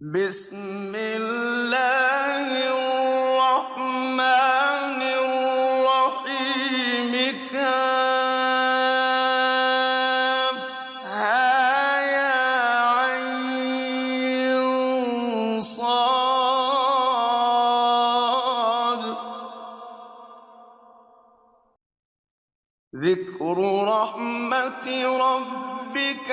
بسم الله الرحمن الرحيم. كاف. يا عين صاد. ذكر رحمة ربك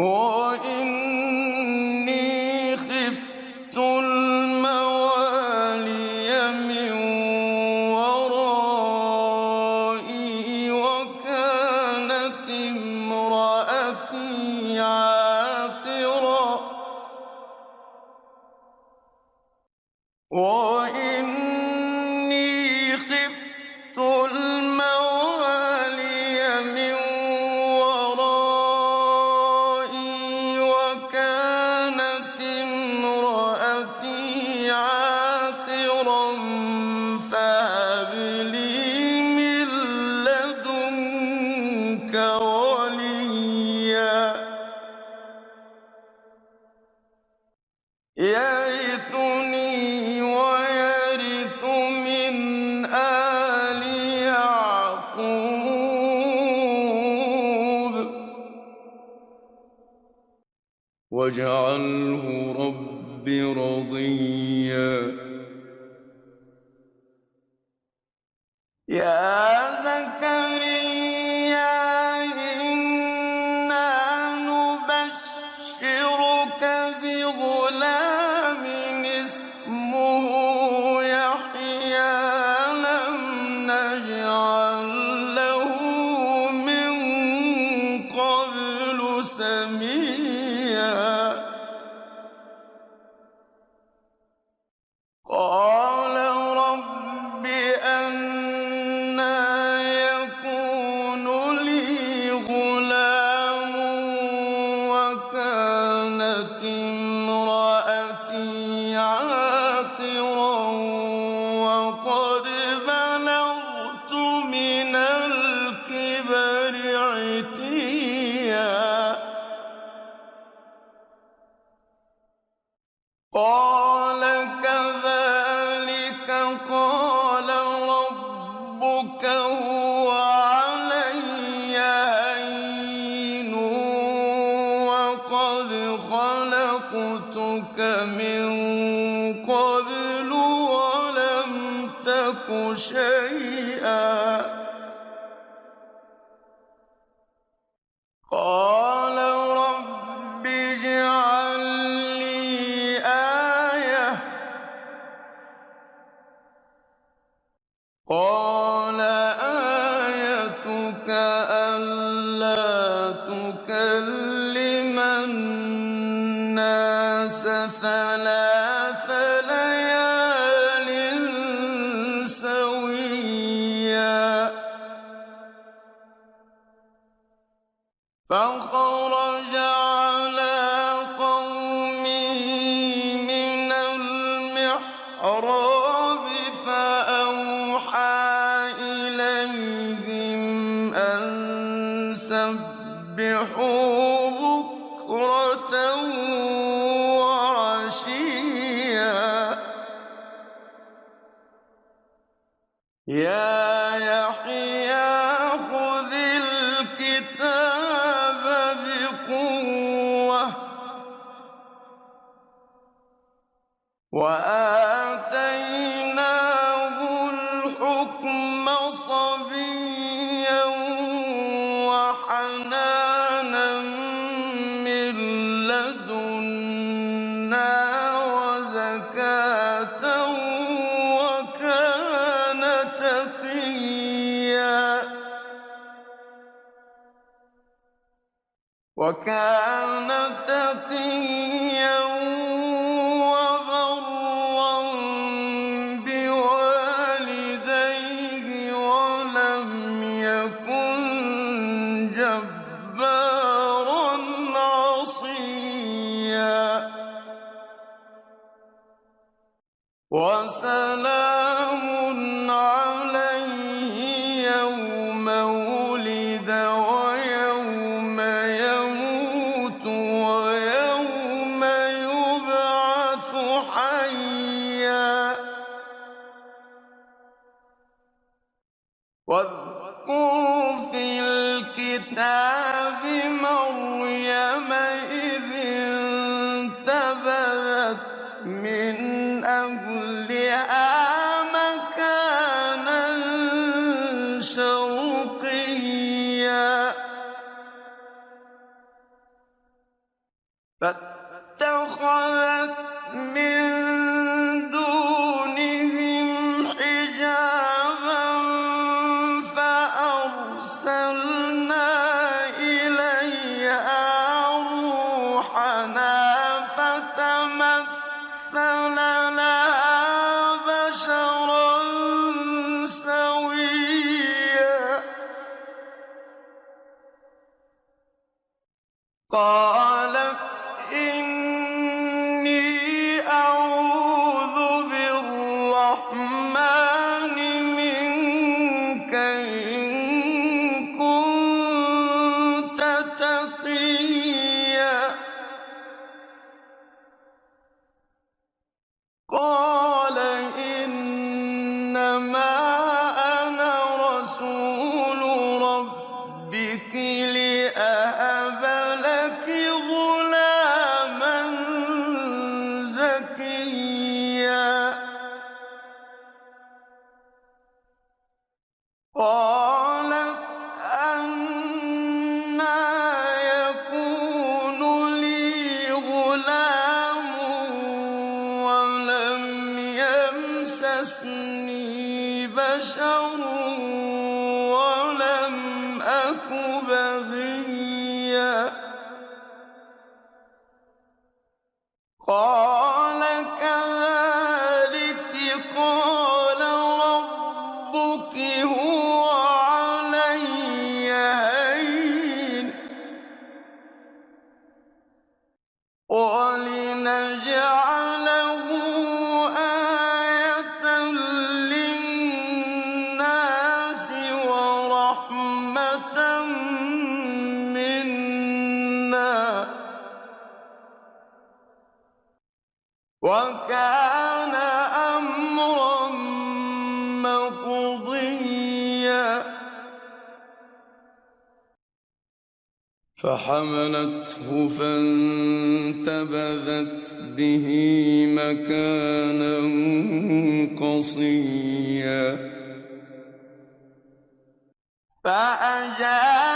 وإن لولا وكان بشر فحملته فانتبذت به مكانا قصيا. فأجاءها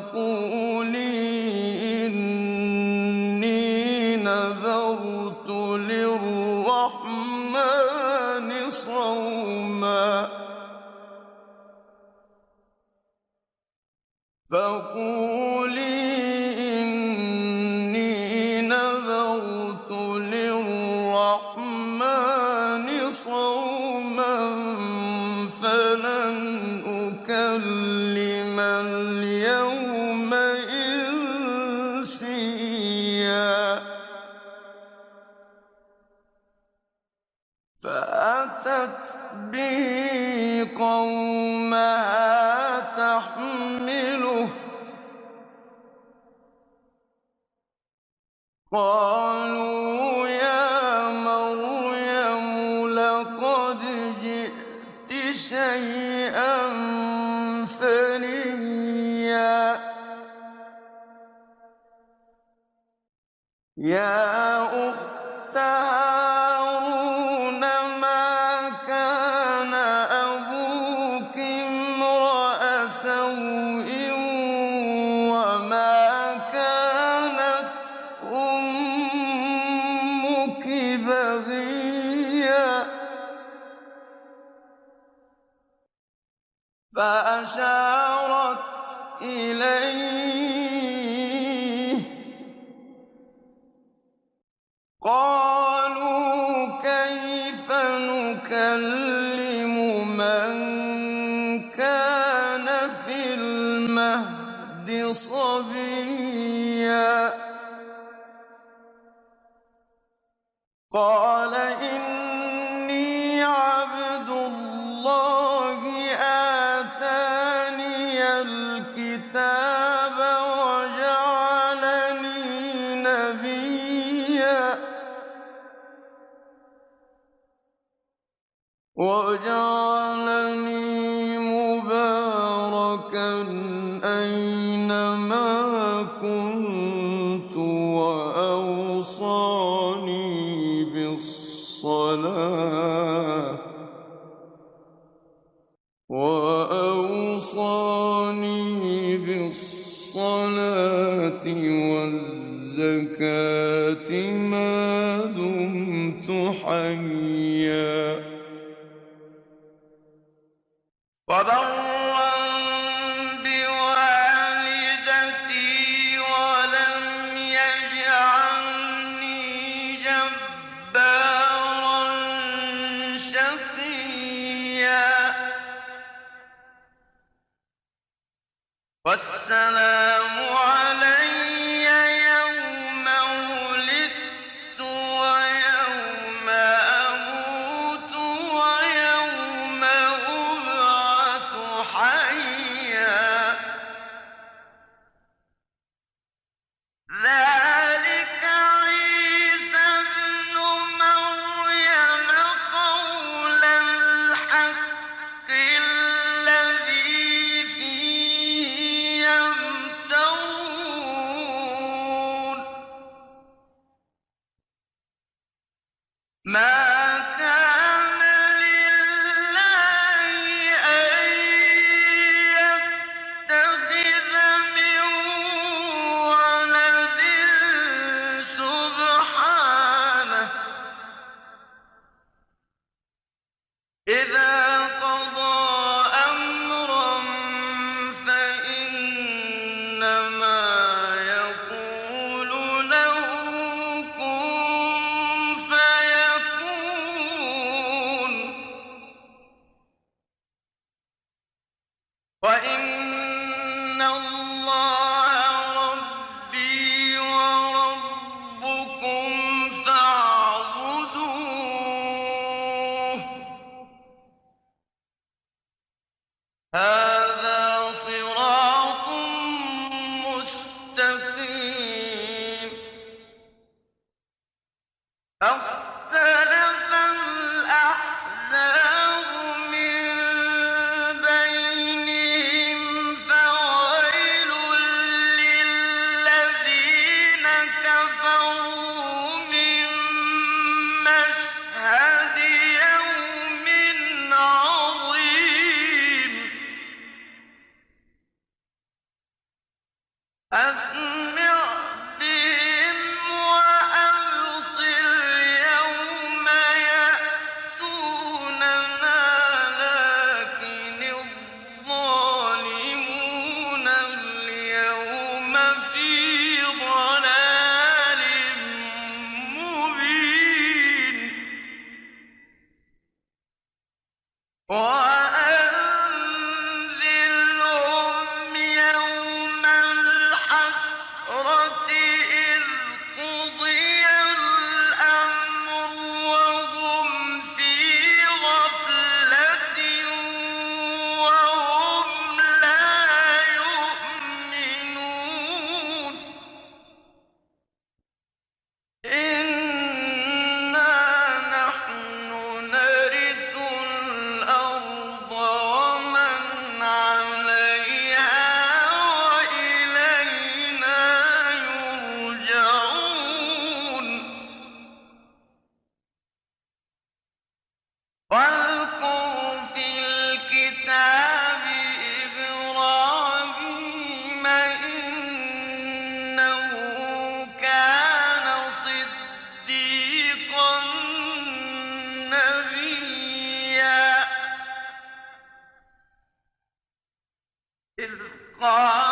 فقولي فأشارت والزكاة ما دمت حيا قَالَ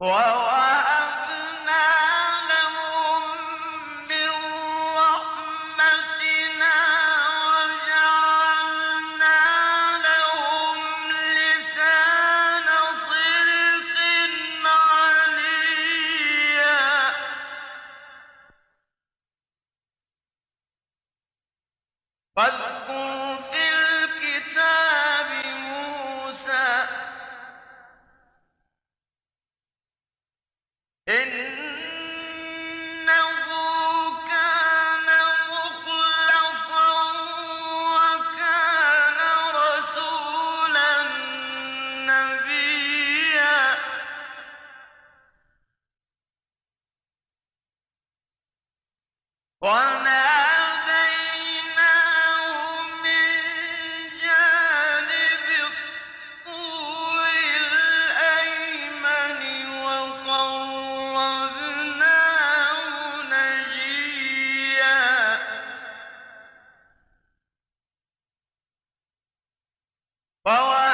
Well, وَوَهَبْنَا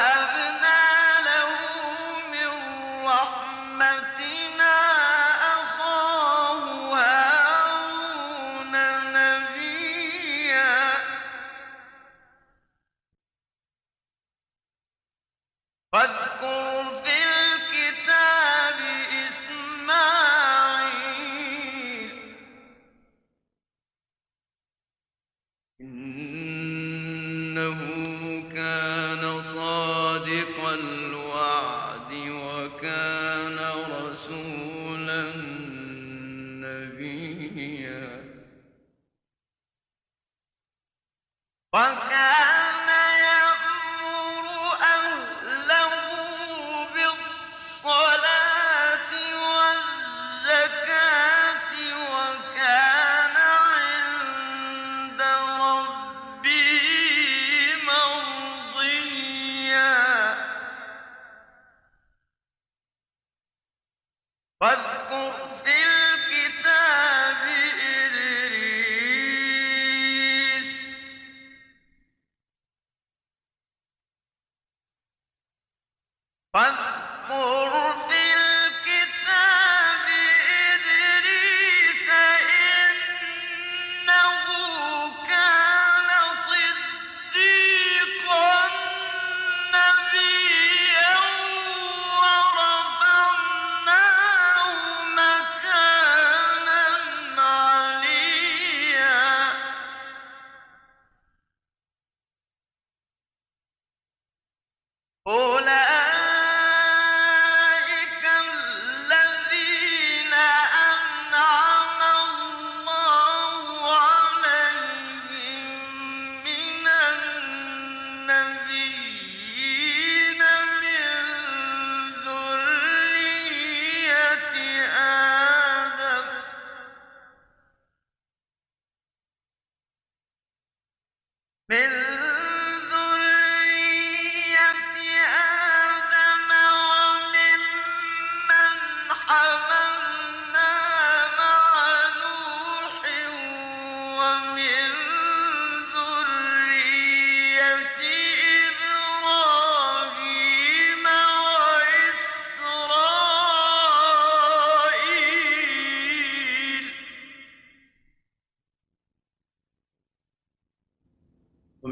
وَاذْكُرْ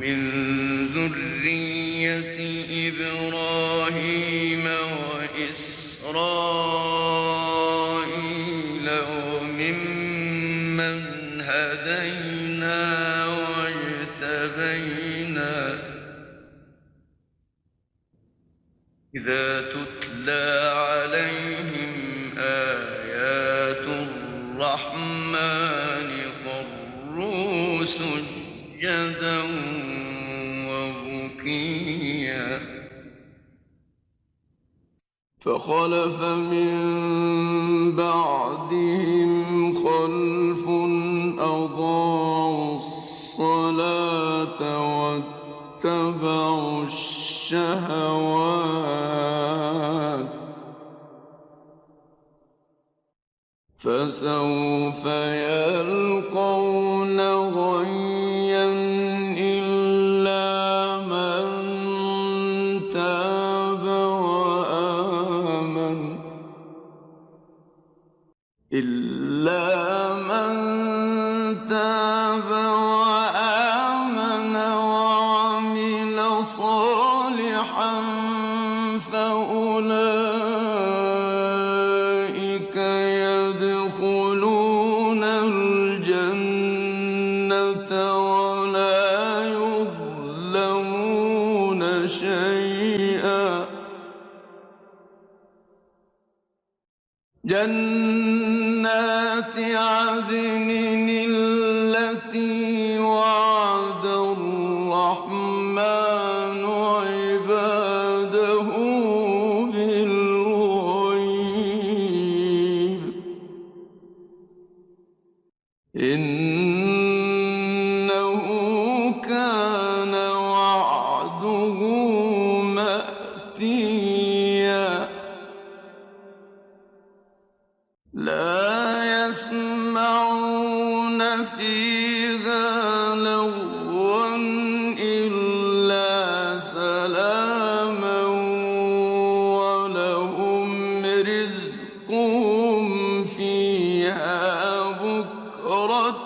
من فَخَلَفَ مِن إلا من تاب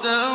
بكرة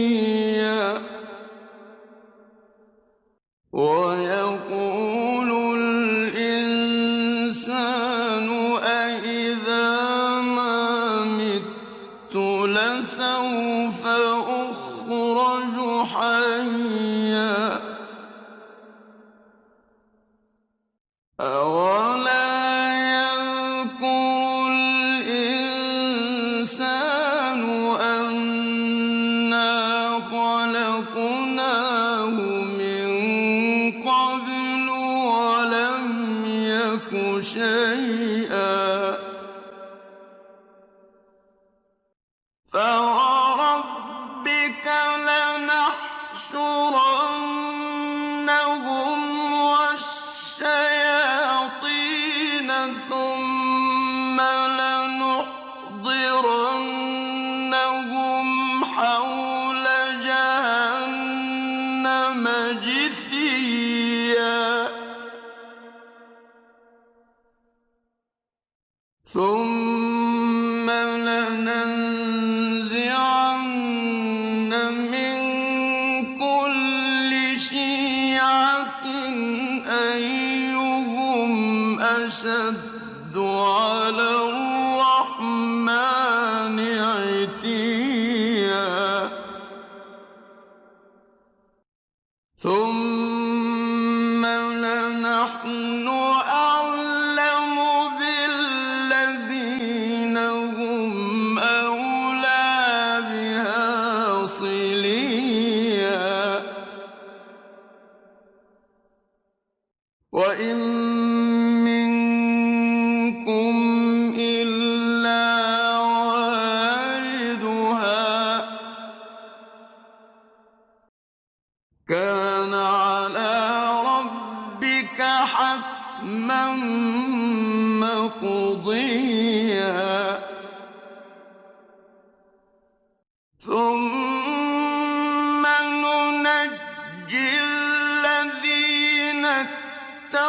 ثم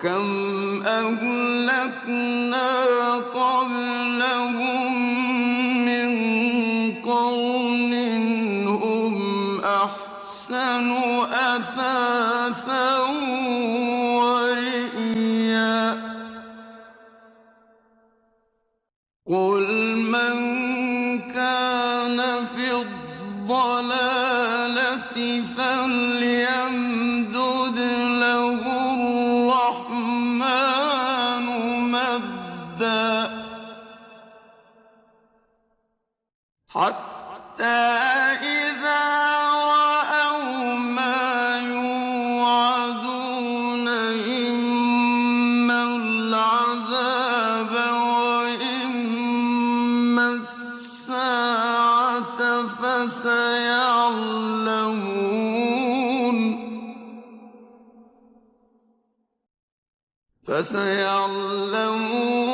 وكم أهلكنا قبلهم من قرن هم أحسن أثاثا ورئيا قل فسيعلمون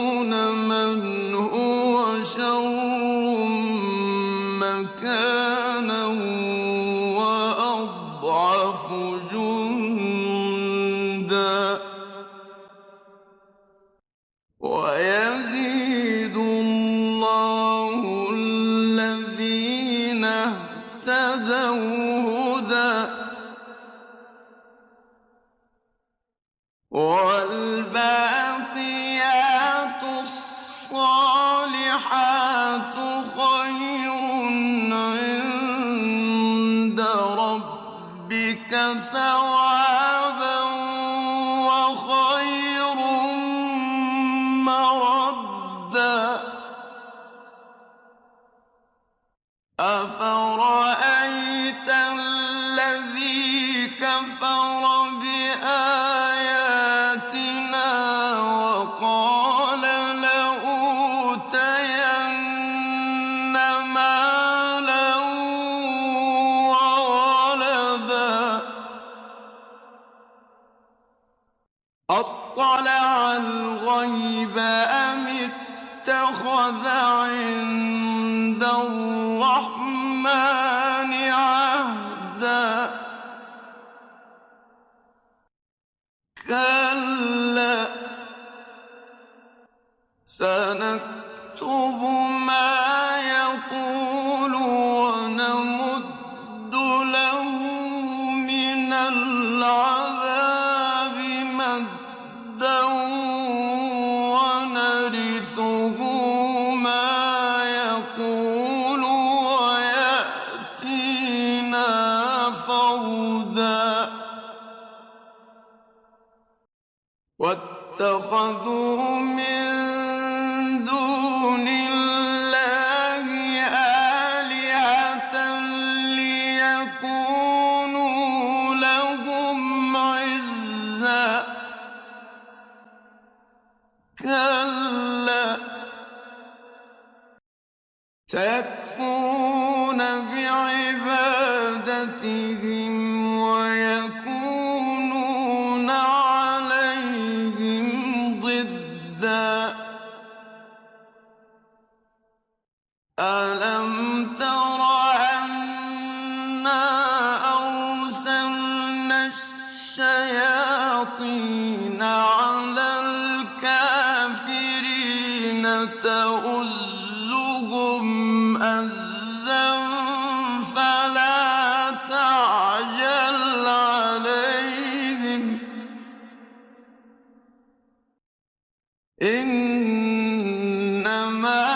والباقي السماء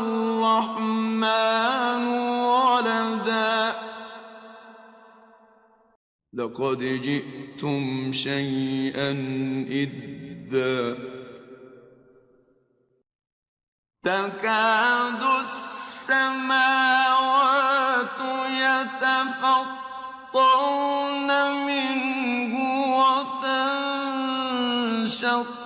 الرحمن ولدا. لقد جئتم شيئا إدا. تكاد السماوات يتفطرن منه وتنشق.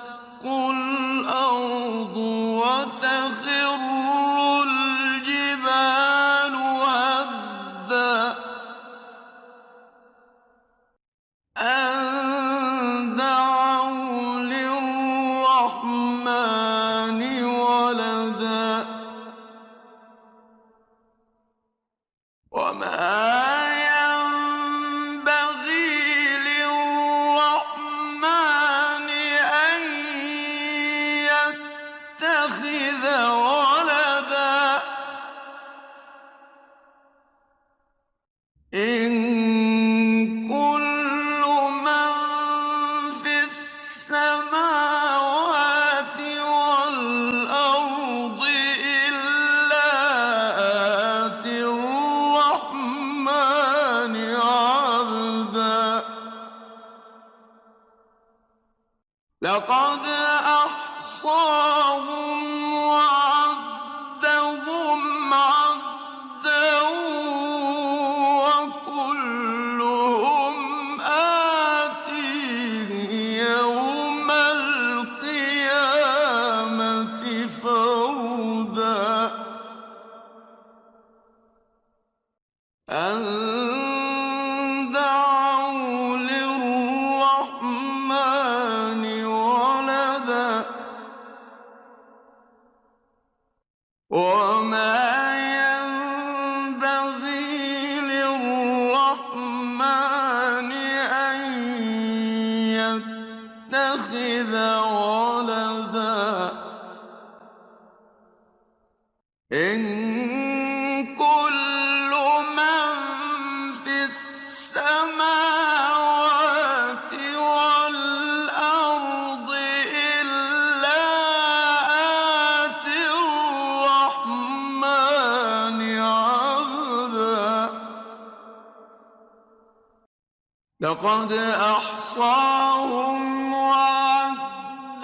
لقد أحصاهم وعدهم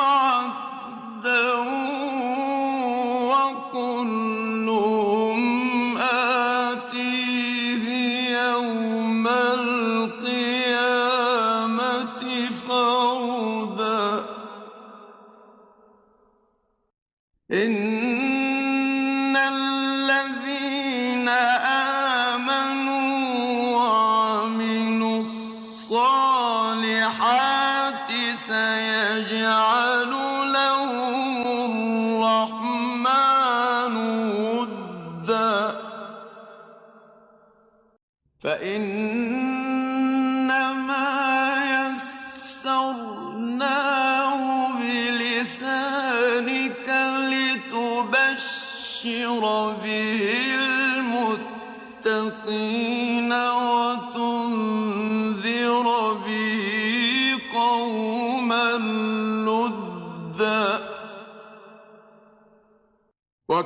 عدا وكلهم آتيه يوم القيامه